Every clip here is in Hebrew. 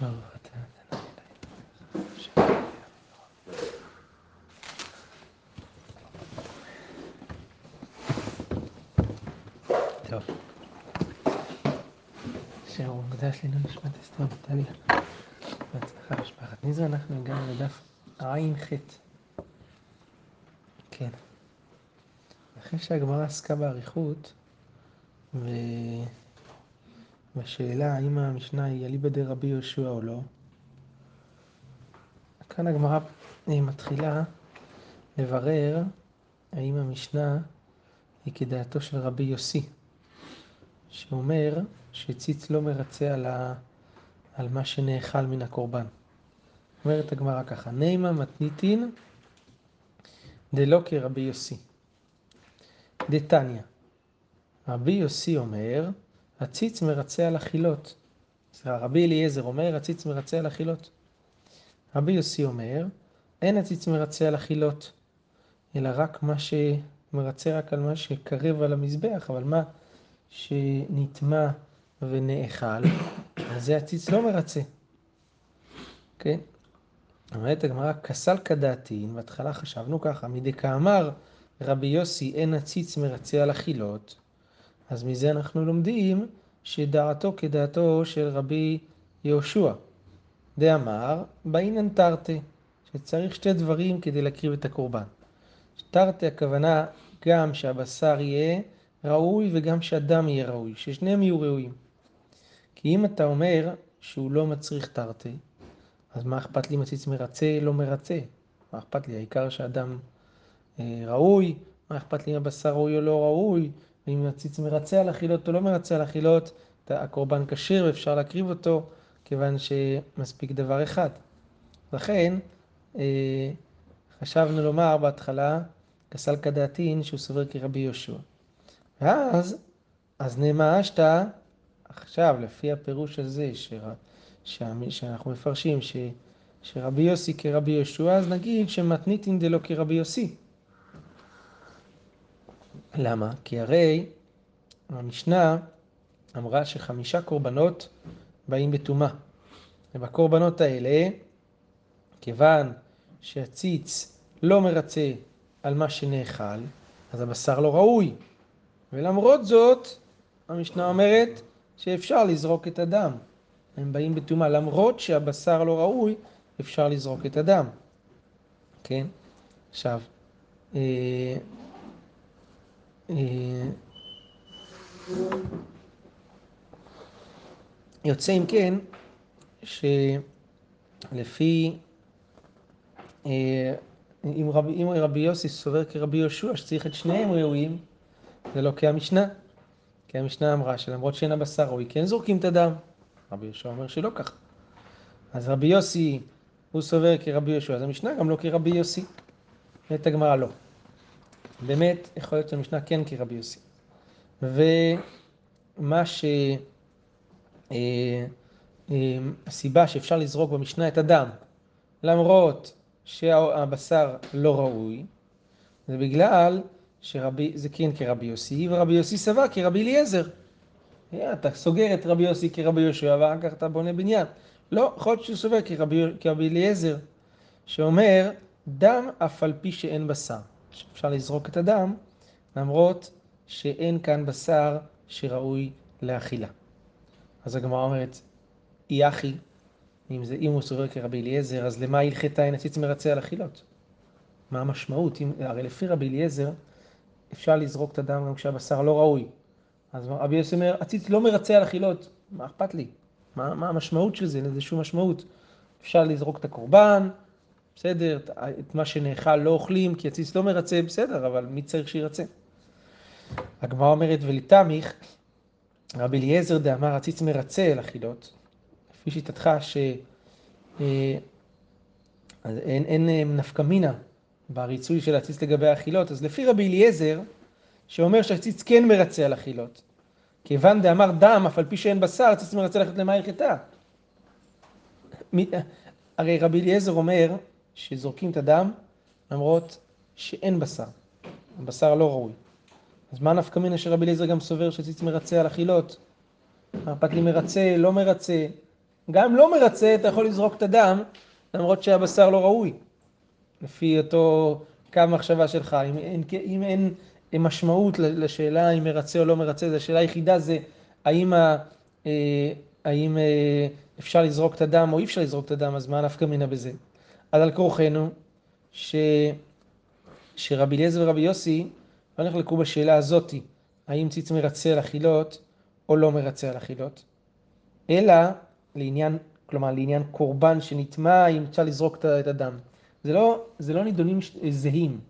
טוב. שיעור נשמת אסתר וטליה. בהצלחה משפחת ניזר, אנחנו הגענו לדף ע"ח. כן. אחרי שהגמרא עסקה באריכות, ובשאלה האם המשנה היא אליבא דרבי יהושע או לא, כאן הגמרא אה, מתחילה לברר האם המשנה היא כדעתו של רבי יוסי, שאומר שציץ לא מרצה על, ה... על מה שנאכל מן הקורבן. אומרת הגמרא ככה, נימה מתניתין דלא כרבי יוסי. דתניא, רבי יוסי אומר, הציץ מרצה על אכילות. רבי אליעזר אומר, הציץ מרצה על אכילות. רבי יוסי אומר, אין הציץ מרצה על אכילות, אלא רק מה שמרצה רק על מה שקרב על המזבח, אבל מה שנטמע ונאכל, אז זה הציץ לא מרצה. כן? אומרת הגמרא, כסל כדעתין, בהתחלה חשבנו ככה, מדכאמר רבי יוסי אין הציץ מרצה על אכילות, אז מזה אנחנו לומדים שדעתו כדעתו של רבי יהושע. דאמר, באינן תרתי, שצריך שתי דברים כדי להקריב את הקורבן. תרתי הכוונה גם שהבשר יהיה ראוי וגם שהדם יהיה ראוי, ששניהם יהיו ראויים. כי אם אתה אומר שהוא לא מצריך תרתי, אז מה אכפת לי אם הציץ מרצה, לא מרצה? מה אכפת לי? העיקר שהדם אה, ראוי, מה אכפת לי אם הבשר ראוי או לא ראוי, ואם הציץ מרצה על אכילות או לא מרצה על אכילות, הקורבן כשר ואפשר להקריב אותו, כיוון שמספיק דבר אחד. לכן, אה, חשבנו לומר בהתחלה, כסל כדעתין, שהוא סובר כרבי יהושע. ואז, אז נאמרת, עכשיו, לפי הפירוש הזה, ש, ש, שאנחנו מפרשים, ש, שרבי יוסי כרבי יהושע, אז נגיד שמתניתין דלא כרבי יוסי. למה? כי הרי המשנה אמרה שחמישה קורבנות באים בטומאה. ובקורבנות האלה, כיוון שהציץ לא מרצה על מה שנאכל, אז הבשר לא ראוי. ולמרות זאת, המשנה אומרת שאפשר לזרוק את הדם. הם באים בטומאה, למרות שהבשר לא ראוי, אפשר לזרוק את הדם. כן? עכשיו, אה, יוצא אם כן, שלפי, אה, אם רבי, אם רבי יוסי סובר כרבי יהושע שצריך את שניהם ראויים, זה לא כהמשנה. כי המשנה אמרה שלמרות שאין הבשר ראוי, כן זורקים את הדם. רבי יהושע אומר שלא ככה. אז רבי יוסי, הוא סובר כרבי יהושע, אז המשנה גם לא כרבי יוסי. את הגמרא לא. באמת, יכול להיות שהמשנה כן כרבי יוסי. ומה ש... אה, אה, הסיבה שאפשר לזרוק במשנה את הדם, למרות שהבשר לא ראוי, זה בגלל שרבי, זה כן כרבי יוסי, ורבי יוסי סבר כרבי אליעזר. אתה סוגר את רבי יוסי כרבי יהושע, ואחר כך אתה בונה בניין. לא, יכול להיות שהוא סובר כרבי, כרבי אליעזר, שאומר, דם אף על פי שאין בשר. אפשר לזרוק את הדם, למרות שאין כאן בשר שראוי לאכילה. אז הגמרא אומרת, אי אחי, אם, זה, אם הוא סובר כרבי אליעזר, אז למה הלכתה אין הציץ מרצה על אכילות? מה המשמעות? אם, הרי לפי רבי אליעזר, אפשר לזרוק את הדם גם כשהבשר לא ראוי. אז רבי יוסי אומר, הציץ לא מרצה על אכילות, מה אכפת לי? מה, מה המשמעות של זה? אין לזה שום משמעות. אפשר לזרוק את הקורבן, בסדר, את מה שנאכל לא אוכלים, כי הציץ לא מרצה, בסדר, אבל מי צריך שירצה? הגמרא אומרת, ולתמיך, רבי אליעזר דאמר, הציץ מרצה על אכילות, לפי שיטתך ש... אה, אין, אין אה, נפקא מינה בריצוי של הציץ לגבי האכילות, אז לפי רבי אליעזר, שאומר שהציץ כן מרצה על אכילות, כיוון דאמר דם, אף על פי שאין בשר, הציץ מרצה ללכת למה הלכתה. הרי רבי אליעזר אומר שזורקים את הדם למרות שאין בשר, הבשר לא ראוי. אז מה נפקא מינה שרבי אליעזר גם סובר שציץ מרצה על אכילות? מה אכפת לי מרצה, לא מרצה, גם אם לא מרצה, אתה יכול לזרוק את הדם, למרות שהבשר לא ראוי. לפי אותו קו מחשבה שלך. אם אין, אם אין משמעות לשאלה אם מרצה או לא מרצה, זו השאלה היחידה זה האם, ה, אה, האם אה, אפשר לזרוק את הדם או אי אפשר לזרוק את הדם, אז מה נפקא מינה בזה? אז על כורחנו, ש... שרבי אליעזר ורבי יוסי לא נחלקו בשאלה הזאתי, האם ציץ מרצה על אכילות או לא מרצה על אכילות, אלא לעניין, כלומר לעניין קורבן שנטמע, האם אפשר לזרוק את הדם. זה לא, זה לא נידונים זהים.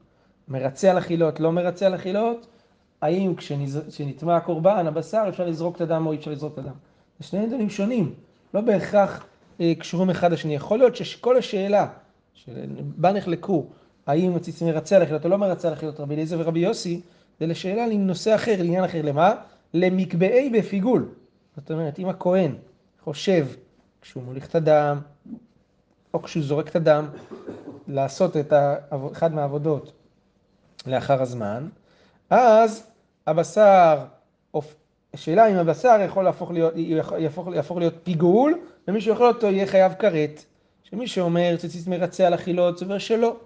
מרצה על אכילות, לא מרצה על אכילות, האם כשנטמע הקורבן, הבשר, אפשר לזרוק את הדם או אי אפשר לזרוק את הדם. זה שני נידונים שונים, לא בהכרח אה, קשורים אחד לשני. יכול להיות שכל השאלה שבה נחלקו, האם הציץ מרצה על אכילות או לא מרצה על אכילות, רבי אליעזר ורבי יוסי, זה לשאלה לנושא אחר, לעניין אחר. למה? למקבעי בפיגול. זאת אומרת, אם הכהן חושב, כשהוא מוליך את הדם, או כשהוא זורק את הדם, לעשות את אחד מהעבודות לאחר הזמן, אז הבשר, השאלה אם הבשר יכול להפוך להיות, יהפוך, יהפוך להיות פיגול, ומי שיאכל אותו יהיה חייב כרת. שמי שאומר ציצית מרצה על אכילות, סובר שלא,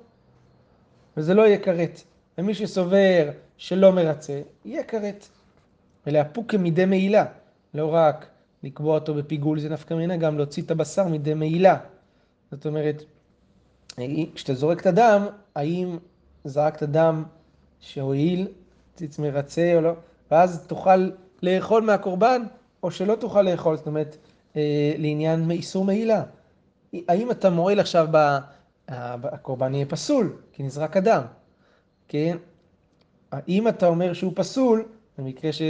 וזה לא יהיה כרת. ומי שסובר שלא מרצה, יהיה כרת. ולהפוק כמידי מעילה, לא רק לקבוע אותו בפיגול זה נפקא מינה, גם להוציא את הבשר מידי מעילה. זאת אומרת, כשאתה זורק את הדם, האם זרקת דם שהועיל, ציץ מרצה או לא, ואז תוכל לאכול מהקורבן, או שלא תוכל לאכול, זאת אומרת, אה, לעניין איסור מעילה. האם אתה מועיל עכשיו, ב... הקורבן יהיה פסול, כי נזרק הדם, כן? האם אתה אומר שהוא פסול, במקרה ש...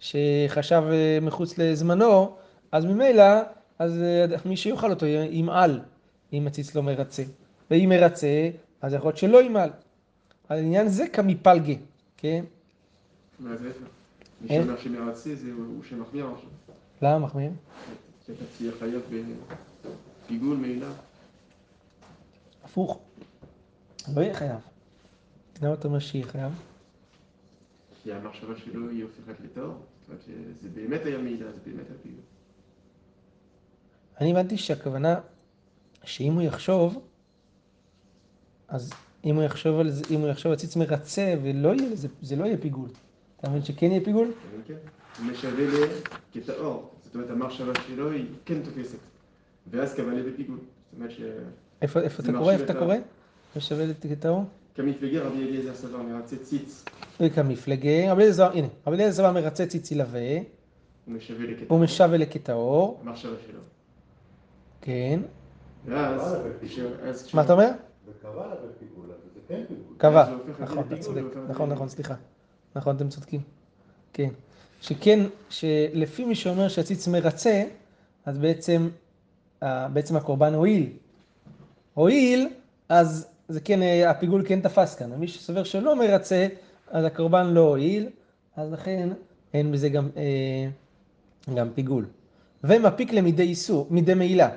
שחשב אה, מחוץ לזמנו, אז ממילא, אז אה, מי שיאכל אותו ימעל, אם הציץ לא מרצה. ואם מרצה, אז יכול להיות שלא ימעל. על עניין זה כמפלגה, כן? מה זה? מי שאומר שמרצה זה הוא שמחמיר עכשיו. למה מחמיר? שאתה תהיה חייב בפיגול מעילה. הפוך. לא יהיה חייב. למה אתה אומר שיהיה חייב? כי המחשבה שלו היא הופכת. זאת אומרת שזה באמת היה מעילה, זה באמת היה פיגול. אני הבנתי שהכוונה שאם הוא יחשוב, אז אם הוא יחשוב על זה, אם הוא יחשוב על ציץ מרצה ולא יהיה לזה, זה לא יהיה פיגול. אתה מבין שכן יהיה פיגול? כן, כן. הוא משווה ל... כטהור. זאת אומרת, המחשבה שלו היא כן תופסת. ואז קבלה בפיגול. זאת אומרת ש... איפה אתה קורא? איפה אתה קורא? משווה לטהור? כמפלגה רבי אליעזר סבר מרצה ציץ. וכמפלגה, רבי אליעזר, הנה, רבי אליעזר סבר מרצה ציץ ילווה. הוא משווה לכטהור. המחשבה שלו. כן. ואז... מה אתה אומר? כן. קבע, נכון, אתה צודק, נכון, נכון, סליחה. נכון, אתם צודקים. כן. שכן, שלפי מי שאומר שהציץ מרצה, אז בעצם, בעצם הקורבן הועיל. הועיל, אז זה כן, הפיגול כן תפס כאן. מי שסובר שלא מרצה, אז הקורבן לא הועיל, אז לכן אין בזה גם, אה, גם פיגול. ומפיק למידי איסור, מידי מעילה.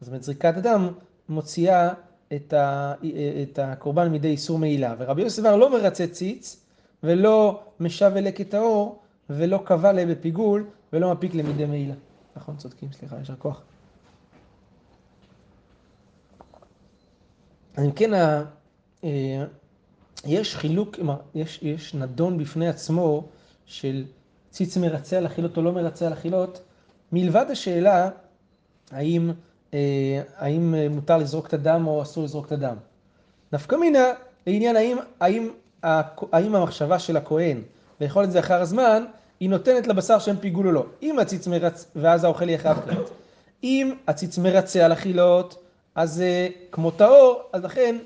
זאת אומרת, זריקת הדם מוציאה את, ה, את הקורבן מידי איסור מעילה. ורבי יוסף אמר לא מרצה ציץ, ולא משב אלק את האור, ולא קבע להם בפיגול, ולא מפיק למידי מעילה. נכון, צודקים, סליחה, יישר כוח. אם כן, אה, יש חילוק, יש, יש נדון בפני עצמו של ציץ מרצה על אכילות או לא מרצה על אכילות, מלבד השאלה האם, אה, האם מותר לזרוק את הדם או אסור לזרוק את הדם. נפקא מינה לעניין האם, האם, האם המחשבה של הכהן לאכול את זה אחר הזמן, היא נותנת לבשר שם פיגול או לא. אם הציץ מרצה, ואז האוכל יהיה חייב כרת. אם הציץ מרצה על אכילות, אז אה, כמו טהור, אז לכן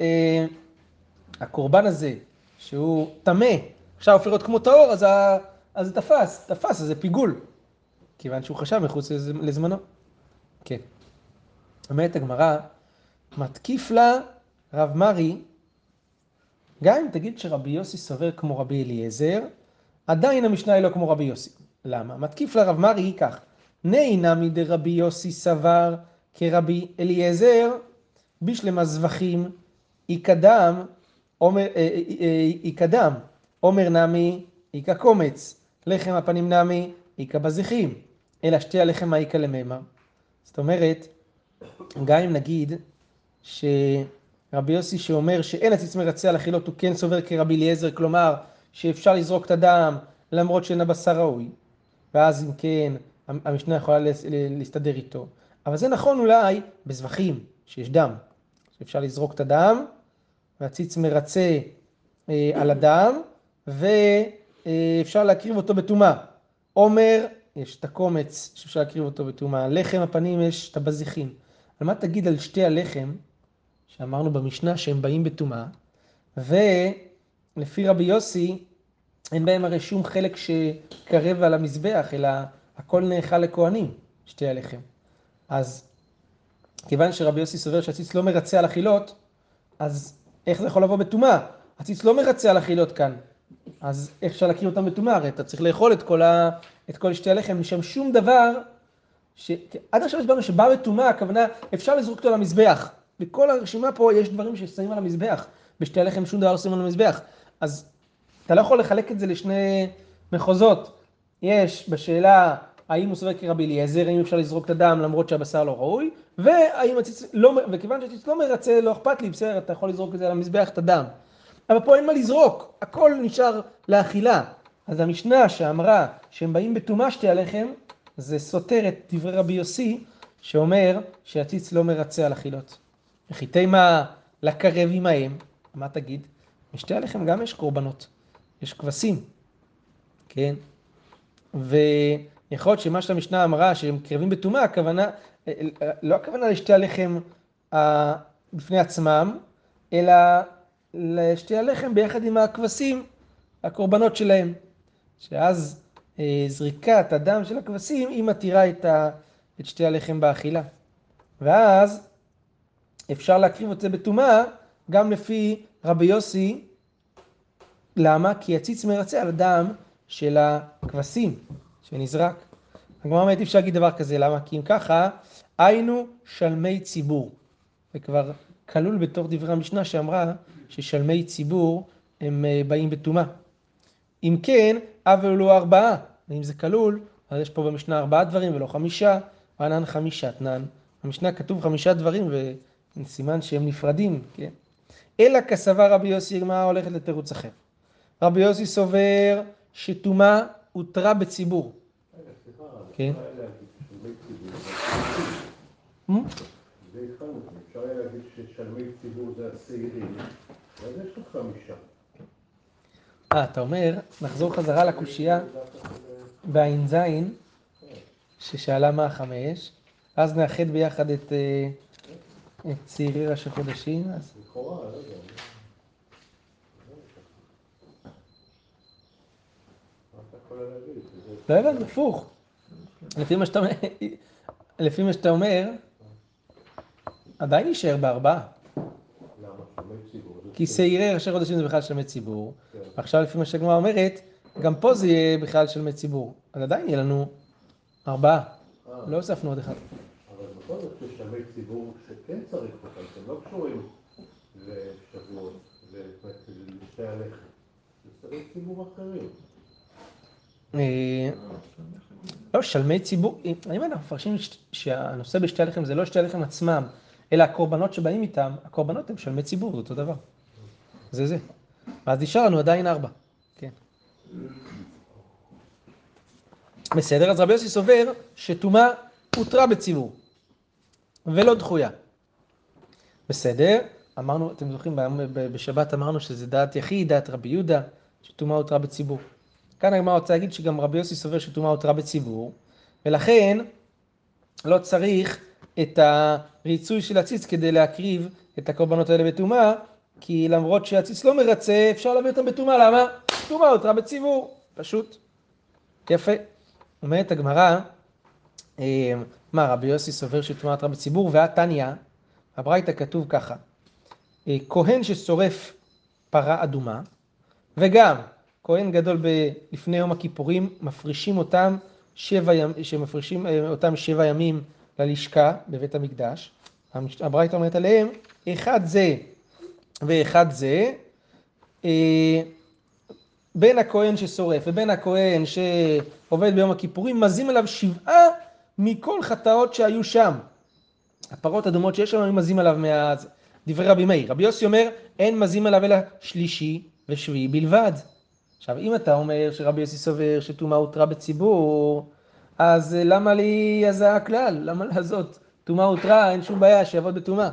אה, הקורבן הזה, שהוא טמא, עכשיו הופך להיות כמו טהור, אז, זה תפס, תפס, אז זה פיגול. כיוון שהוא חשב מחוץ לזמנו. כן. אומרת הגמרא, מתקיף לה רב מרי, גם אם תגיד שרבי יוסי סובר כמו רבי אליעזר, עדיין המשנה היא לא כמו רבי יוסי. למה? מתקיף לה רב מרי היא כך, נהי נמי דרבי יוסי סבר כרבי אליעזר, בשלמה זבחים, יקדם, יקדם, עומר נמי, איכה קומץ, לחם הפנים נמי, איכה בזיחים. אלא שתי הלחם האיכא למימר. זאת אומרת, גם אם נגיד שרבי יוסי שאומר שאין הציץ מרצה על אכילות, הוא כן סובר כרבי אליעזר, כלומר שאפשר לזרוק את הדם למרות שאין הבשר ראוי, ואז אם כן המשנה יכולה להסתדר איתו. אבל זה נכון אולי בזבחים, שיש דם, שאפשר לזרוק את הדם, והציץ מרצה אה, על הדם, ואפשר להקריב אותו בטומאה. עומר, יש את הקומץ שאפשר להקריב אותו בטומאה. לחם הפנים יש את הבזיחים. על מה תגיד על שתי הלחם, שאמרנו במשנה שהם באים בטומאה, ולפי רבי יוסי, אין בהם הרי שום חלק שקרב על המזבח, אלא הכל נאכל לכהנים, שתי הלחם. אז כיוון שרבי יוסי סובר שהציץ לא מרצה על אכילות, אז איך זה יכול לבוא בטומאה? הציץ לא מרצה על אכילות כאן. אז איך אפשר להכיר אותם בטומאה? הרי אתה צריך לאכול את כל, ה... את כל שתי הלחם, משם שום דבר, ש... עד עכשיו הסברנו שבא בטומאה, הכוונה, אפשר לזרוק אותו על המזבח. בכל הרשימה פה יש דברים ששמים על המזבח. בשתי הלחם שום דבר לא שמים על המזבח. אז אתה לא יכול לחלק את זה לשני מחוזות. יש בשאלה האם הוא סובר כרבי אליעזר, האם אפשר לזרוק את הדם למרות שהבשר לא ראוי, והאם הציץ לא, וכיוון שהציץ לא מרצה, לא אכפת לי, בסדר, אתה יכול לזרוק את זה על המזבח, את הדם. אבל פה אין מה לזרוק, הכל נשאר לאכילה. אז המשנה שאמרה שהם באים בטומאה שתי הלחם, זה סותר את דברי רבי יוסי, שאומר שהציץ לא מרצה על אכילות. וחיתי מה לקרב עמהם, מה תגיד? בשתי הלחם גם יש קורבנות, יש כבשים, כן? ויכול להיות שמה שהמשנה אמרה, שהם קרבים בטומאה, הכוונה, לא הכוונה לשתי הלחם בפני עצמם, אלא לשתי הלחם ביחד עם הכבשים, הקורבנות שלהם. שאז אה, זריקת הדם של הכבשים, היא מתירה את שתי הלחם באכילה. ואז אפשר להקריב את זה בטומאה, גם לפי רבי יוסי. למה? כי הציץ מרצה על הדם של הכבשים שנזרק. הגמרא אומרת, אי אפשר להגיד דבר כזה, למה? כי אם ככה, היינו שלמי ציבור. זה כבר כלול בתוך דברי המשנה שאמרה ששלמי ציבור הם אה, באים בטומאה. אם כן, אבל הוא לא ארבעה. ואם זה כלול, אז יש פה במשנה ארבעה דברים ולא חמישה, וענן חמישה תנן. במשנה כתוב חמישה דברים וסימן שהם נפרדים, כן? אלא כסבר רבי יוסי, הגמרא הולכת לתירוץ אחר. רבי יוסי סובר שטומאה הותרה בציבור. כן? אפשר היה להגיד ששלמי ציבור זה השעירים, אז יש לך חמישה. אה, אתה אומר, נחזור חזרה לקושייה בע"ז, ששאלה מה החמש, אז נאחד ביחד את, אה, צעירי ראשי חודשים. לכאורה, לא יודע. לא הבנתי, הפוך. לפי מה שאתה אומר, לפי מה שאתה אומר, עדיין יישאר בארבעה. כי שעירי ראשי חודשים זה בכלל שלמי ציבור. עכשיו לפי מה שהגמרא אומרת, גם פה זה יהיה בכלל שלמי ציבור. אז עדיין יהיה לנו ארבעה. לא הוספנו עוד אחד. אבל בכל זאת יש שלמי ציבור שכן צריך אותם, שהם לא קשורים לשבועות ולשתי הלחם. זה שלמי ציבור אחרים. אה, לא, שלמי ציבור, אם אנחנו מפרשים שהנושא בשתי הלחם זה לא שתי הלחם עצמם, אלא הקורבנות שבאים איתם, הקורבנות הם שלמי ציבור, זה אותו דבר. זה זה. ואז נשאר לנו עדיין ארבע. כן. בסדר, אז רבי יוסי סובר שטומאה הותרה בציבור, ולא דחויה. בסדר, אמרנו, אתם זוכרים, בשבת אמרנו שזה דעת יחיד, דעת רבי יהודה, שטומאה הותרה בציבור. כאן הגמרא רוצה להגיד שגם רבי יוסי סובר שטומאה הותרה בציבור, ולכן לא צריך את הריצוי של הציץ כדי להקריב את הקורבנות האלה בטומאה, כי למרות שהציץ לא מרצה, אפשר להביא אותם בטומאה, למה? טומאה הותרה בציבור, פשוט. יפה. אומרת הגמרא, אה, מה, רבי יוסי סובר שטומאה הותרה בציבור, והתניא, הברייתא כתוב ככה, אה, כהן ששורף פרה אדומה, וגם כהן גדול לפני יום הכיפורים, מפרישים אותם שבע ימים, שמפרישים אה, אותם שבע ימים ללשכה בבית המקדש. הברייתא אומרת עליהם, אחד זה ואחד זה, אה, בין הכהן ששורף ובין הכהן שעובד ביום הכיפורים, מזים עליו שבעה מכל חטאות שהיו שם. הפרות אדומות שיש שם, היו מזים עליו מה... דברי רבי מאיר. רבי יוסי אומר, אין מזים עליו אלא שלישי ושביעי בלבד. עכשיו, אם אתה אומר שרבי יוסי סובר שטומאה הותרה בציבור, אז אה, למה לי הזעה הכלל? למה לעשות? טומאה הותרה, אין שום בעיה, שיעבוד בטומאה.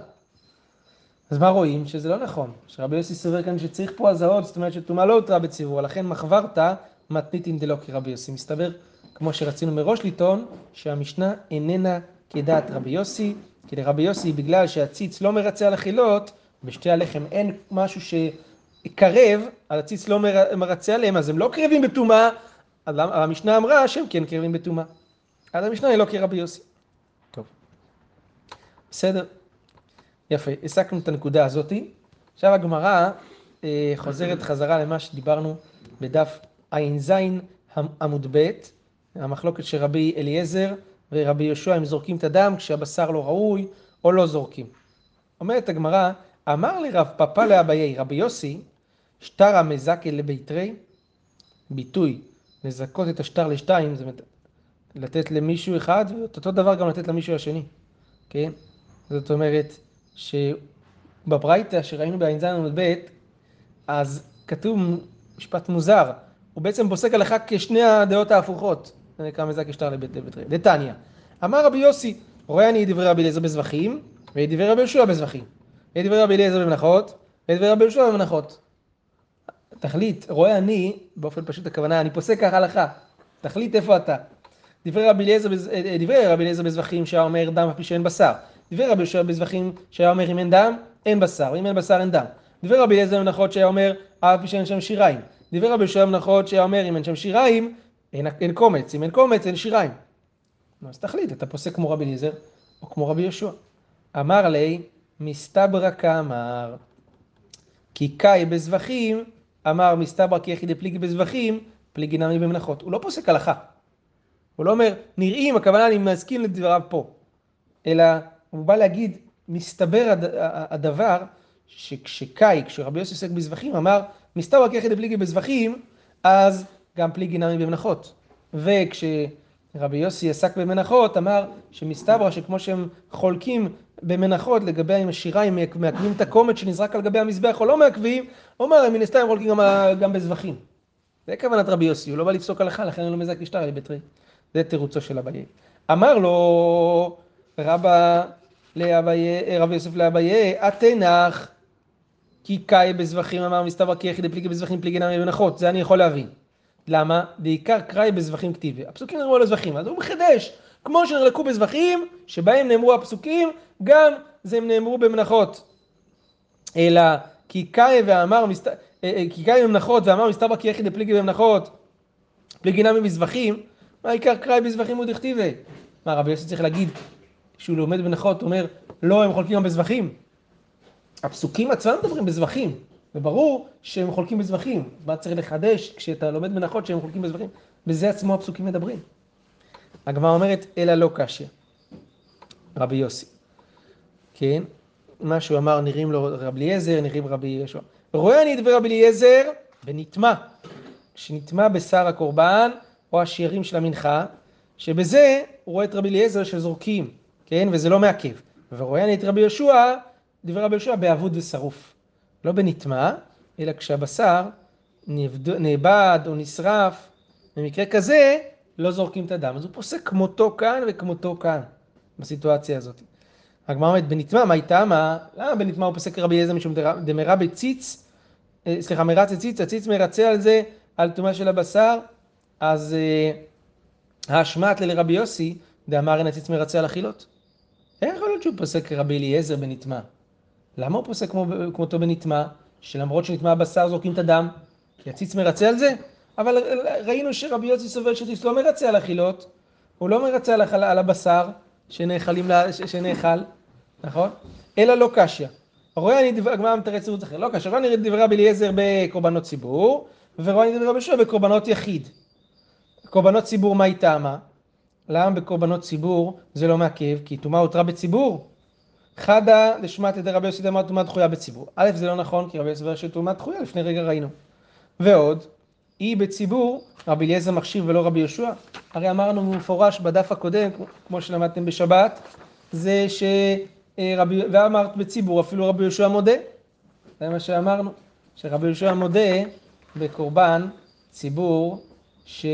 אז מה רואים? שזה לא נכון. שרבי יוסי סובר כאן שצריך פה הזעות, זאת אומרת שטומאה לא הותרה בציבור, לכן מחברתא מתניתין דלא כרבי יוסי. מסתבר, כמו שרצינו מראש לטעון, שהמשנה איננה כדעת רבי יוסי, כי לרבי יוסי, בגלל שהציץ לא מרצה על החילות, בשתי הלחם אין משהו שקרב, הציץ לא מרצה עליהם, אז הם לא קרבים בטומאה, המשנה אמרה שהם כן קרבים בטומאה. אז המשנה היא לא כרבי יוסי. טוב. בסדר. יפה, הסקנו את הנקודה הזאתי. עכשיו הגמרא אה, חוזרת חזרה למה שדיברנו בדף ע"ז עמוד ב', המחלוקת של רבי אליעזר ורבי יהושע, הם זורקים את הדם כשהבשר לא ראוי או לא זורקים. אומרת הגמרא, אמר לרב פפא לאביי, רבי יוסי, שטרה מזקה לביתרי, ביטוי, לזכות את השטר לשתיים, זאת אומרת, לתת למישהו אחד, ואותו דבר גם לתת למישהו השני, כן? זאת אומרת, שבברייתא שראינו בע"ז עמוד ב', אז כתוב משפט מוזר, הוא בעצם פוסק הלכה כשני הדעות ההפוכות. נקרא מזק אשתר לבית לבית דתניא. אמר רבי יוסי, רואה אני דברי רבי אליעזר בזבחים, ודברי רבי יהושע בזבחים. ודברי רבי אליעזר במנחות, ודברי רבי יהושע במנחות. תחליט, רואה אני, באופן פשוט הכוונה, אני פוסק ככה הלכה. תחליט איפה אתה. אליעזר, אה, דברי רבי אליעזר בזבחים שהיה אומר דם אף שאין בשר. דברי רבי יהושע בזבחים שהיה אומר אם אין דם, אין בשר, אם אין בשר אין דם. דברי רבי אליעזר במנחות שהיה אומר אף שאין שם שיריים. דברי רבי יהושע במנחות שהיה אומר אם אין שם שיריים, אין, אין קומץ, אם אין קומץ אין שיריים. אז תחליט, אתה פוסק כמו רבי אליעזר או כמו רבי יהושע. אמר לי, מסתברא כאמר, כי קאי בזבחים, אמר מסתברא כי יחידי פליגי בזבחים, פליגי נמי במנחות. הוא לא פוסק הלכה. הוא לא אומר, נראים, הכוונה אני מסכים לדבריו פה. אלא הוא בא להגיד, מסתבר הדבר שכשקאי, כשרבי יוסי עוסק בזבחים, אמר, מסתברא כי יחידי פליגי בזבחים, אז גם פליגי נמי במנחות. וכשרבי יוסי עסק במנחות, אמר שמסתברא שכמו שהם חולקים במנחות לגבי אם השיריים מעכבים את הקומץ שנזרק על גבי המזבח או לא מעכבים, הוא אומר, מן הסתם חולקים גם, גם בזבחים. זה כוונת רבי יוסי, הוא לא בא לפסוק הלכה, לכן הוא לא מזק לשטר לבית זה תירוצו של אביי. אמר לו רבא לאביי, רבי יוסף לאביי, התנח כי קאי בזבחים אמר מסתבר כי יחידי פליגי בזבחים פליגי נמי בנחות, זה אני יכול להבין. למה? בעיקר קראי בזבחים כתיבי. הפסוקים נאמרו על הזבחים, אז הוא מחדש. כמו שנרלקו בזבחים, שבהם נאמרו הפסוקים, גם זה הם נאמרו במנחות. אלא כי קאי ואמר, מסת... אה, אה, כי קאי במנחות ואמר מסתבר כי יחיד פליגי במנחות, פליגי נמי בזבחים, מה העיקר קראי בזבחים ודכתיבי? מה רבי יוסי צריך להגיד, כשהוא לומד בנחות, הוא אומר, לא, הם חולקים גם בזבחים. הפסוקים עצמם מדברים בזבחים. וברור שהם חולקים בזבחים. מה צריך לחדש כשאתה לומד מנחות שהם חולקים בזבחים? בזה עצמו הפסוקים מדברים. הגמרא אומרת, אלא לא קשיא. רבי יוסי. כן? מה שהוא אמר, נראים לו רבי אליעזר, נראים רבי ישוע. רואה אני את רבי אליעזר ונטמע. כשנטמע בשר הקורבן או השירים של המנחה, שבזה הוא רואה את רבי אליעזר שזורקים, כן? וזה לא מעכב. ורואה אני את רבי יהושע, דברי רבי יהושע באבוד ושרוף. לא בנטמע, אלא כשהבשר נאבד או נשרף, במקרה כזה לא זורקים את הדם. אז הוא פוסק כמותו כאן וכמותו כאן, בסיטואציה הזאת. הגמרא אומרת, בנטמע, מה איתה? מה? למה בנטמע הוא פוסק רבי אליעזר משום דמרה בציץ, אה, סליחה, מרצה ציץ, הציץ מרצה על זה, על טומאה של הבשר, אז אה, האשמת לרבי יוסי, דאמר אין הציץ מרצה על אכילות. איך יכול להיות שהוא פוסק רבי אליעזר בנטמע? למה הוא פוסק כמו, כמותו בנטמע, שלמרות שנטמע בשר זורקים את הדם? כי הציץ מרצה על זה? אבל ראינו שרבי יוסי סובר שציץ לא מרצה על אכילות, הוא לא מרצה על, על הבשר שנאכלים, שנאכל, נכון? אלא לא קשיא. רואה אני דבר, הגמרא מתרץ תירוץ אחר, לא קשיא, רואה אני דברי רבי אליעזר בקורבנות ציבור, ורואה אני דברי רבי יהושע בקורבנות יחיד. קורבנות ציבור מה היא טעמה? למה בקורבנות ציבור זה לא מעכב? כי טומאה הותרה בציבור. חדא לשמת ידי רבי יוסי דאמר טומאה דחויה בציבור. א', זה לא נכון, כי רבי יוסי אומר שטומאה דחויה, לפני רגע ראינו. ועוד, היא בציבור, רבי אליעזר מכשיר ולא רבי יהושע? הרי אמרנו במפורש בדף הקודם, כמו שלמדתם בשבת, זה שרבי, ואמרת בציבור, אפילו רבי יהושע מודה. זה מה שאמרנו, שרבי יהושע מודה בקורבן ציבור ש...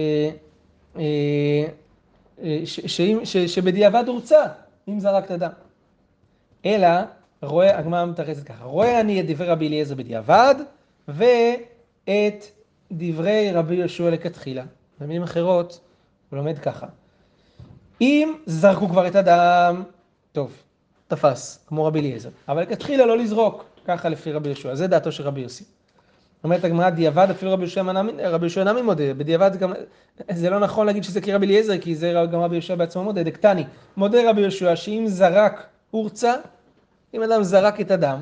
אה, אה, ש, ש, ש, שבדיעבד הורצה, אם זרקת דם. אלא, רואה, הגמרא מתרצת ככה, רואה אני את דברי רבי אליעזר בדיעבד, ואת דברי רבי יהושע לכתחילה. במילים אחרות, הוא לומד ככה. אם זרקו כבר את הדם, טוב, תפס, כמו רבי אליעזר. אבל לכתחילה לא לזרוק, ככה לפי רבי יהושע. זה דעתו של רבי יוסי. אומרת הגמרא דיעבד אפילו רבי יהושע רבי נמי מודה, בדיעבד גם, זה לא נכון להגיד שזה כרבי אליעזר, כי זה גם רבי יהושע בעצמו מודה, דקטני, מודה רבי יהושע שאם זרק הורצה, אם אדם זרק את הדם,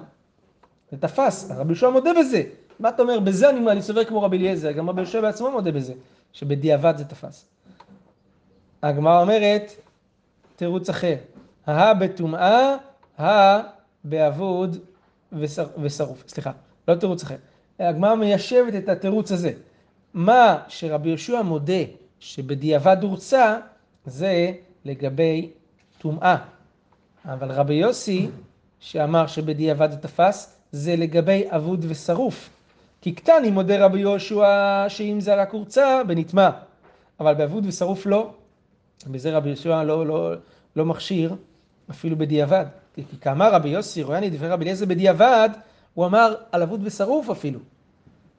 זה תפס, רבי יהושע מודה בזה, מה אתה אומר, בזה אני, אני סובר כמו רבי אליעזר, גם רבי יהושע בעצמו מודה בזה, שבדיעבד זה תפס. הגמרא אומרת, תירוץ אחר, הא בטומאה, הא באבוד ושרוף, סליחה, לא תירוץ אחר. הגמרא מיישבת את התירוץ הזה. מה שרבי יהושע מודה שבדיעבד הורצה, זה לגבי טומאה. אבל רבי יוסי, שאמר שבדיעבד זה תפס, זה לגבי אבוד ושרוף. כי קטני מודה רבי יהושע שאם זה רק הורצה, בנטמע. אבל באבוד ושרוף לא. בזה רבי יהושע לא, לא, לא מכשיר, אפילו בדיעבד. כי כאמר רבי יוסי, רואה אני דברי רבי אליעזר בדיעבד, הוא אמר על אבוד ושרוף אפילו.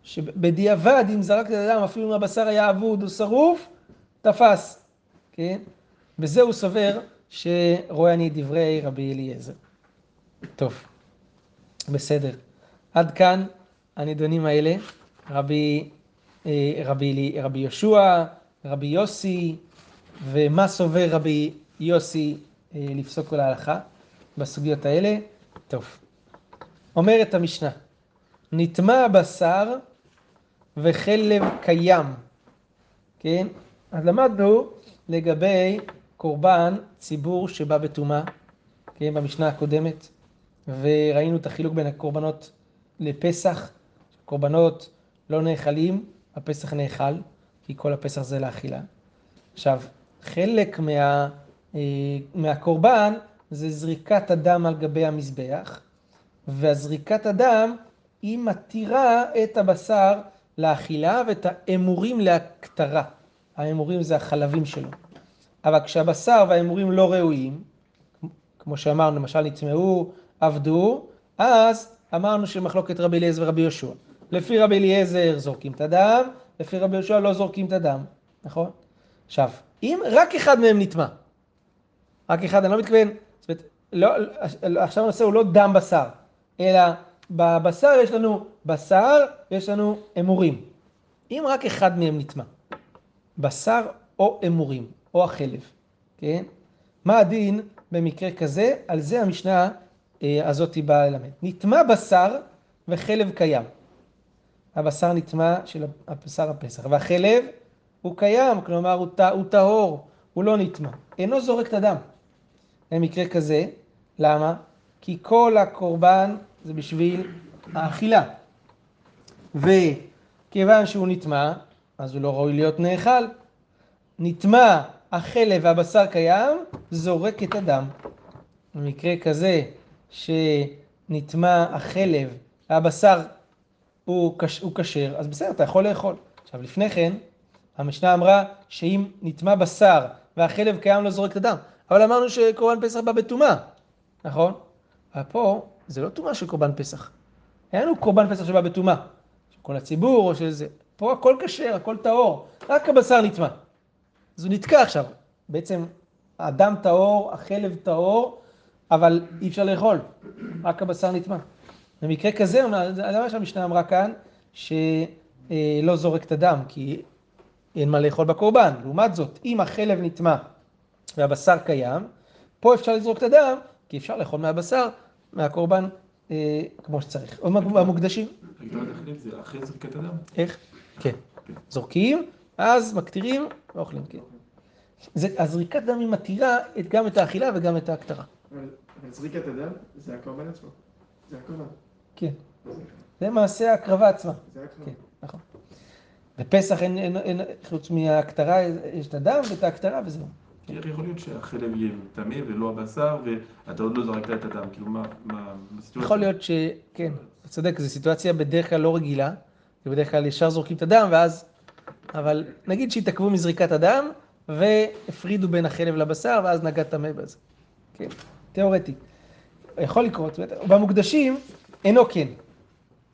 שבדיעבד, אם זרקת את הדם, אפילו אם הבשר היה אבוד או שרוף, תפס. כן? בזה הוא סובר שרואה אני דברי רבי אליעזר. טוב, בסדר. עד כאן הנדונים האלה. רבי, אה, רבי, רבי יהושע, רבי יוסי, ומה סובר רבי יוסי אה, לפסוק כל ההלכה בסוגיות האלה. טוב. אומרת המשנה, נטמע בשר וחלב קיים, כן? אז למדנו לגבי קורבן ציבור שבא בטומאה, כן, במשנה הקודמת, וראינו את החילוק בין הקורבנות לפסח, קורבנות לא נאכלים, הפסח נאכל, כי כל הפסח זה לאכילה. עכשיו, חלק מה, אה, מהקורבן זה זריקת הדם על גבי המזבח, והזריקת הדם היא מתירה את הבשר לאכילה ואת האמורים להקטרה. האמורים זה החלבים שלו. אבל כשהבשר והאמורים לא ראויים, כמו שאמרנו, למשל נטמעו, עבדו, אז אמרנו שמחלוקת רבי אליעזר ורבי יהושע. לפי רבי אליעזר זורקים את הדם, לפי רבי יהושע לא זורקים את הדם, נכון? עכשיו, אם רק אחד מהם נטמע, רק אחד, אני לא מתכוון, זאת אומרת, לא, עכשיו הנושא הוא לא דם בשר, אלא בבשר יש לנו בשר ויש לנו אמורים. אם רק אחד מהם נטמע, בשר או אמורים, או החלב, כן? מה הדין במקרה כזה? על זה המשנה אה, הזאת באה ללמד. נטמע בשר וחלב קיים. הבשר נטמע של הבשר הפסח, והחלב הוא קיים, כלומר הוא, הוא טהור, הוא לא נטמע, אינו זורק את הדם. במקרה כזה, למה? כי כל הקורבן זה בשביל האכילה. וכיוון שהוא נטמע, אז הוא לא ראוי להיות נאכל. נטמע החלב והבשר קיים, זורק את הדם. במקרה כזה שנטמע החלב והבשר הוא כשר, אז בסדר, אתה יכול לאכול. עכשיו לפני כן, המשנה אמרה שאם נטמע בשר והחלב קיים לא זורק את הדם, אבל אמרנו שקורבן פסח בא בטומאה, נכון? אבל פה זה לא טומאה של קורבן פסח. אין לנו קורבן פסח שבא בטומאה, של כל הציבור או של זה. פה הכל כשר, הכל טהור, רק הבשר נטמע. אז הוא נתקע עכשיו. בעצם הדם טהור, החלב טהור, אבל אי אפשר לאכול, רק הבשר נטמע. במקרה כזה, זה מה שהמשנה אמרה כאן, שלא זורק את הדם, כי אין מה לאכול בקורבן. לעומת זאת, אם החלב נטמע והבשר קיים, פה אפשר לזרוק את הדם, כי אפשר לאכול מהבשר, מהקורבן, אה, כמו שצריך. או מהמוקדשים. הגדרת זה אחרי זריקת הדם? איך? כן. זורקים, אז מקטירים ואוכלים, כן. זה, הזריקת דם היא מתירה את, גם את האכילה וגם את ההקטרה. אבל זריקת הדם זה הקורבן עצמו. זה הקורבן. כן. זה מעשה ההקרבה עצמה. זה הקורבן. כן, נכון. בפסח אין, אין, אין, חוץ מההקטרה, יש את הדם ואת ההקטרה וזהו. איך יכול להיות שהחלב יהיה טמא ולא הבשר, ואתה עוד לא זרקת את הדם? כאילו, מה, מה, בסיטואציה? יכול להיות ש... כן, אתה צודק, זו סיטואציה בדרך כלל לא רגילה, ובדרך כלל ישר זורקים את הדם, ואז... אבל נגיד שהתעכבו מזריקת הדם, והפרידו בין החלב לבשר, ואז נגע טמא בזה. כן, תיאורטי. יכול לקרות. במוקדשים, אינו כן.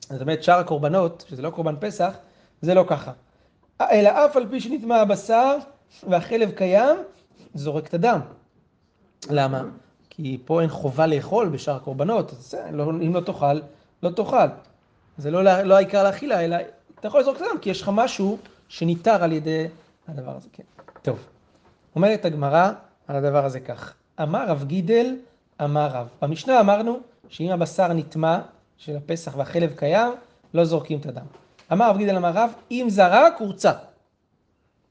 זאת אומרת, שאר הקורבנות, שזה לא קורבן פסח, זה לא ככה. אלא אף על פי שנטמע הבשר והחלב קיים, זורק את הדם. למה? כי פה אין חובה לאכול בשאר הקורבנות, אז לא, אם לא תאכל, לא תאכל. זה לא, לא העיקר לאכילה, אלא אתה יכול לזרוק את הדם, כי יש לך משהו שניתר על ידי הדבר הזה. כן. טוב, אומרת הגמרא על הדבר הזה כך. אמר רב גידל, אמר רב. במשנה אמרנו שאם הבשר נטמע של הפסח והחלב קיים, לא זורקים את הדם. אמר רב גידל, אמר רב, אם זרק, הורצה.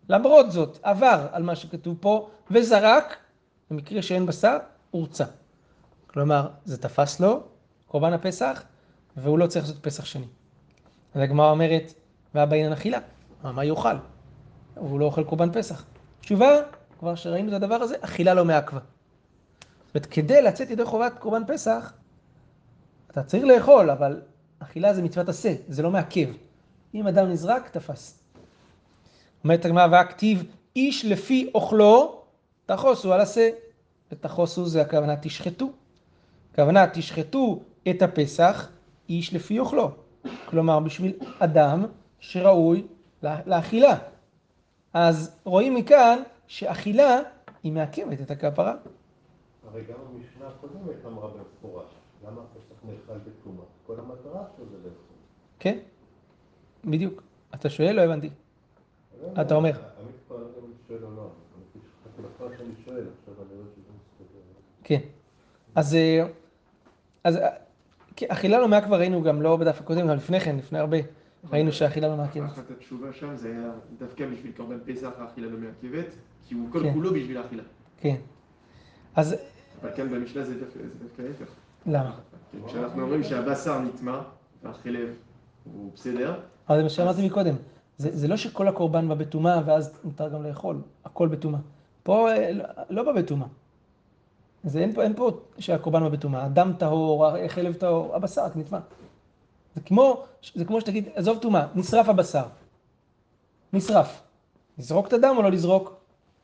למרות זאת, עבר על מה שכתוב פה, וזרק, במקרה שאין בשר, הורצה. כלומר, זה תפס לו, קורבן הפסח, והוא לא צריך לעשות פסח שני. אז הגמרא אומרת, והיה בעניין אכילה, מה יאכל? הוא לא אוכל קורבן פסח. תשובה, כבר שראינו את הדבר הזה, אכילה לא מעכבה. זאת אומרת, כדי לצאת ידי חובת קורבן פסח, אתה צריך לאכול, אבל אכילה זה מצוות עשה, זה לא מעכב. אם אדם נזרק, תפס. אומרת הגמרא, והכתיב איש לפי אוכלו, תחוסו על עשה. ותחוסו זה הכוונה תשחטו. הכוונה תשחטו את הפסח, איש לפי אוכלו. כלומר, בשביל אדם שראוי לאכילה. אז רואים מכאן שאכילה היא מעכבת את הכפרה. הרי גם המשנה הקודמת אמרה במפורש, למה הפסח נאכל בתרומה? כל המטרה שלו זה לאכול. כן, בדיוק. אתה שואל? לא הבנתי. אתה אומר. לא לא. כן. אז, אה, אז אה, כן, אכילה לא כבר ראינו גם לא בדף הקודם, גם לפני כן, לפני הרבה, ראינו שאכילה לא מעכבת. אחת התשובה שם זה היה דווקא בשביל קורבן פסח האכילה לא מעכבת, כי הוא כל כן. כולו בשביל האכילה. כן. אז אבל כאן במשנה זה דווקא ההפך. למה? כן, כשאנחנו אומרים שהבשר נטמע והחלב הוא בסדר, אבל זה מה שאמרתי מקודם. זה, לא שכל הקורבן בא בטומאה ואז מותר גם לאכול, הכל בטומאה. פה אה, לא- בא בטומאה. זה אין פה, אין פה שהקורבן בא בטומאה. הדם טהור, החלב טהור, הבשר נטמע. זה כמו, זה כמו שתגיד, עזוב טומאה, נשרף הבשר. נשרף. לזרוק את הדם או לא לזרוק?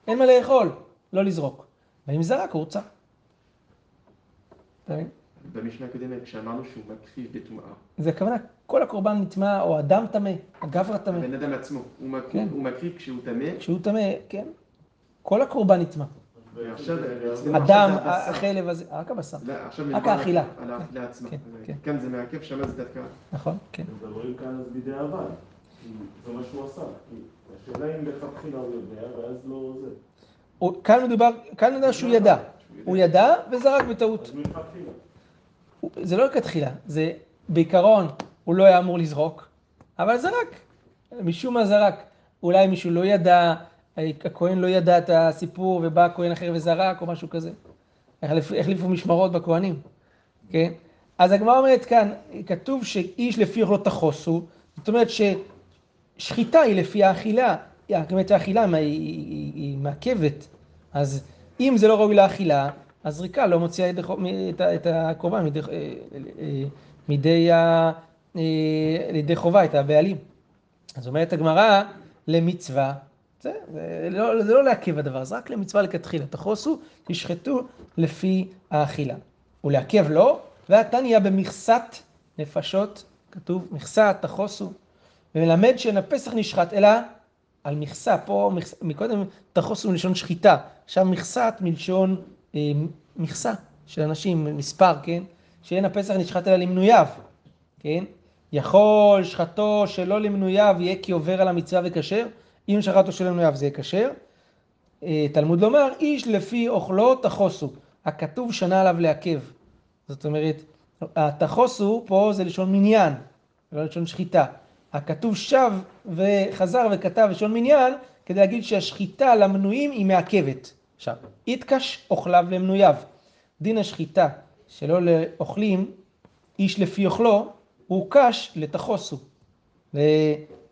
אין מה לאכול, לא לזרוק. ואם זרק, הוא הורצה. אתה מבין? במשנה הקודמת כשאמרנו שהוא מקריב בטומאה, זה הכוונה, כל הקורבן נטמע, או הדם טמא, הגברא טמא. הבן אדם עצמו, הוא כן. הוא מקריב כשהוא טמא, כשהוא טמא, כן. כל הקורבן נטמע. הדם, הבשר. החלב הזה, רק הבשר. לא, רק האכילה. כן, כן. כאן זה מעכב, שם זה דווקא... נכון? כן. מדברים כאן אז בדיעבד, כי זה מה שהוא עשה. השאלה אם לכתחילה הוא יודע, ואז לא זה. כאן מדובר, כאן מדובר שהוא ידע. הוא ידע וזרק בטעות. זה לא לכתחילה, זה בעיקרון, הוא לא היה אמור לזרוק, אבל זרק. משום מה זרק. אולי מישהו לא ידע, הכהן לא ידע את הסיפור, ובא כהן אחר וזרק, או משהו כזה. החליפו משמרות בכהנים, כן? אז הגמרא אומרת כאן, כתוב שאיש לפי אוכלו תחוסו, זאת אומרת ששחיטה היא לפי האכילה, באמת האכילה היא, היא, היא, היא מעכבת, אז אם זה לא ראוי לאכילה, אז זריקה לא מוציאה את ה- את הקורבן מידי, אה, אה, מידי, אה, לידי חובה, את הבעלים. אז אומרת הגמרא, למצווה, זה, זה, לא, זה לא לעכב הדבר, זה רק למצווה לכתחילה. תחוסו, תשחטו לפי האכילה. ולעכב לא, והתניא במכסת נפשות, כתוב מכסה, תחוסו, ומלמד שאין הפסח נשחט, אלא על מכסה, פה מכס, מקודם תחוסו מלשון שחיטה, עכשיו מכסת מלשון אה, מכסה של אנשים, מספר, כן? שאין הפסח נשחט אלא למנוייו, כן? יכול שחטו שלא למנוייו יהיה כי עובר על המצווה וכשר, אם שחטו שלא למנוייו זה יהיה כשר. אה, תלמוד לומר, איש לפי אוכלו תחוסו, הכתוב שנה עליו לעכב. זאת אומרת, התחוסו פה זה לשון מניין, לא לשון שחיטה. הכתוב שב וחזר וכתב לשון מניין, כדי להגיד שהשחיטה למנויים היא מעכבת. עכשיו, איתקש אוכליו למנוייו. דין השחיטה שלא לאוכלים, איש לפי אוכלו, הוא קש לתחוסו.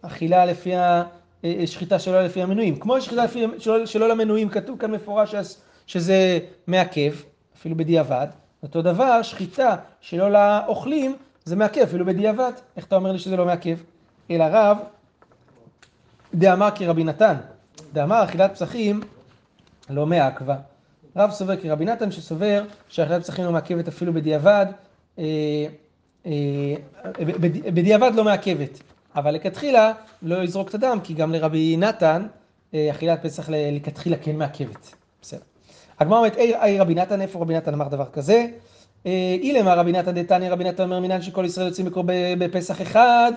אכילה לפי ה... אה, שחיטה שלא לפי המנויים. כמו שחיטה לפי, שלא, שלא למנויים, כתוב כאן מפורש שזה מעכב, אפילו בדיעבד. אותו דבר, שחיטה שלא לאוכלים, זה מעכב, אפילו בדיעבד. איך אתה אומר לי שזה לא מעכב? אלא רב, דאמר כרבי נתן, דאמר אכילת פסחים לא מעכבה. רב סובר כרבי נתן שסובר שאכילת פסחים לא מעכבת אפילו בדיעבד, אה, אה, בדיעבד לא מעכבת. אבל לכתחילה לא יזרוק את הדם, כי גם לרבי נתן אה, אכילת פסח לכתחילה כן מעכבת. בסדר. הגמרא אומרת, אי רבי נתן, איפה רבי נתן אמר דבר כזה? אה, אילמה רבי נתן דתניא, רבי נתן אומר מינן שכל ישראל יוצאים מקור בפסח אחד,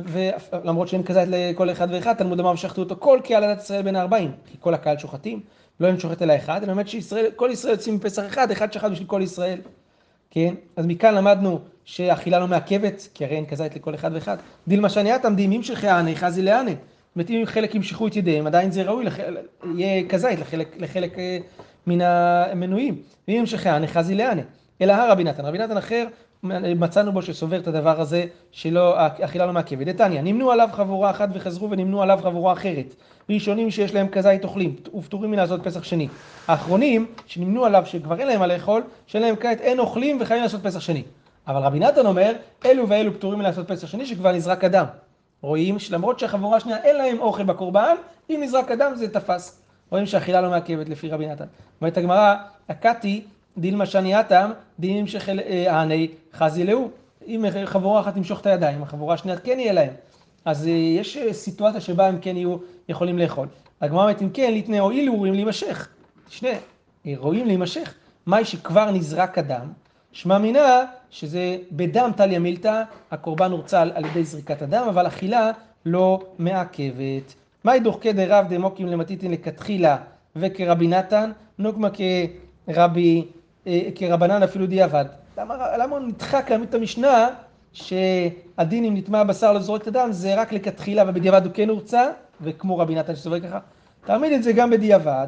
ולמרות שאין כזית לכל אחד ואחד, תלמוד אמר ושחטו אותו כל קהל עדת ישראל בין הארבעים, כי כל הקהל שוחטים, לא אין שוחט אלא אחד, אלא באמת שכל ישראל יוצאים מפסח אחד, אחד שחט בשביל כל ישראל. כן? אז מכאן למדנו שאכילה לא מעכבת, כי הרי אין כזית לכל אחד ואחד. דילמה שניאתם דהימים שחייני חזי לענה. זאת אומרת, אם חלק ימשכו את ידיהם, עדיין זה ראוי, לח... יהיה כזית לחלק, לחלק אה, מן המנויים. ואם ימשכי חזי לענה. אלא הרבי נתן. רבי נתן אחר, מצאנו בו שסובר את הדבר הזה, שלא, אכילה לא מעכבת. דתניא, נמנו עליו חבורה אחת וחזרו ונמנו עליו חבורה אחרת. ראשונים שיש להם כזית אוכלים, ופטורים מלעשות פסח שני. האחרונים, שנמנו עליו שכבר אין להם מה לאכול, שאין להם כעת אין אוכלים וחייבים לעשות פסח שני. אבל רבי נתן אומר, אלו ואלו פטורים מלעשות פסח שני שכבר נזרק אדם. רואים שלמרות שהחבורה השנייה אין להם אוכל בקורבן, אם נזרק אדם זה תפס. רואים שהאכילה לא מעכבת לפי רבי נתן. אומרת הגמרא, הקתי דילמה שניאתם, דילים שחל העני חזי לאו. אם חבורה אחת תמשוך את הידיים, החבורה השנייה כן יהיה להם. אז אה, יש אה, סיטואציה שבה הם כן יהיו יכולים לאכול. הגמרא אומרת, אם כן, ליתני הואיל רואים להימשך. שני, אה, רואים להימשך. מאי שכבר נזרק הדם, שמע מינה שזה בדם טליה מילתא, הקורבן הורצל על ידי זריקת הדם, אבל אכילה לא מעכבת. מאי דוחקי דרב דמוקים למתיתין לכתחילה וכרבי נתן, נוקמה כרבי, כרבנן אפילו דיעבד. למה, למה הוא נדחק להעמיד את המשנה שהדין אם נטמע בשר לא זורק את הדם זה רק לכתחילה ובדיעבד הוא כן הורצה, וכמו רבי נתן שסובר ככה, תעמיד את זה גם בדיעבד,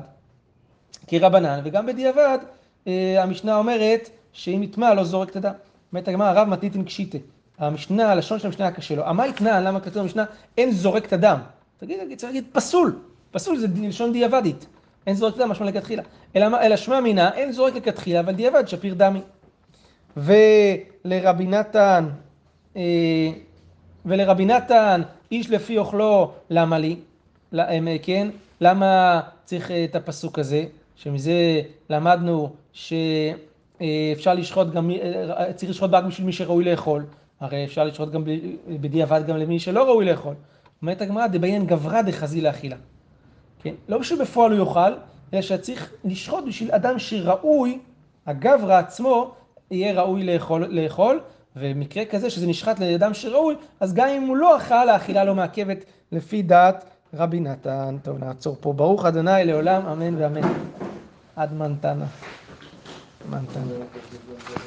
כרבנן, וגם בדיעבד אה, המשנה אומרת שאם נטמע לא זורק את הדם. אומרת הגמרא הרב מתניתין קשיטה. המשנה, הלשון של המשנה היה קשה לו. אמר יתנן, למה כתוב במשנה אין זורק את הדם? תגיד, צריך להגיד פסול. פסול זה לשון דיעבדית. אין זורק הדם, משמע לכתחילה. אלא, אלא שמע מינה, אין זורק לכתחילה, אבל דיעבד שפיר דמי. ולרבי נתן אה, ולרבי נתן, איש לפי אוכלו, למה לי? כן? למה צריך אה, את הפסוק הזה? שמזה למדנו שאפשר לשחוט גם, אה, צריך לשחוט רק בשביל מי שראוי לאכול. הרי אפשר לשחוט גם בדיעבד גם למי שלא ראוי לאכול. אומרת הגמרא, דביין גברא דחזי לאכילה. כן? לא בשביל בפועל הוא יאכל, אלא שצריך לשחוט בשביל אדם שראוי, הגברא עצמו, יהיה ראוי לאכול, לאכול ומקרה כזה שזה נשחט לאדם שראוי, אז גם אם הוא לא אכל, האכילה לא מעכבת לפי דעת רבי נתן. טוב, נעצור פה. ברוך אדוני לעולם, אמן ואמן. עד מנתנה. מנתנה.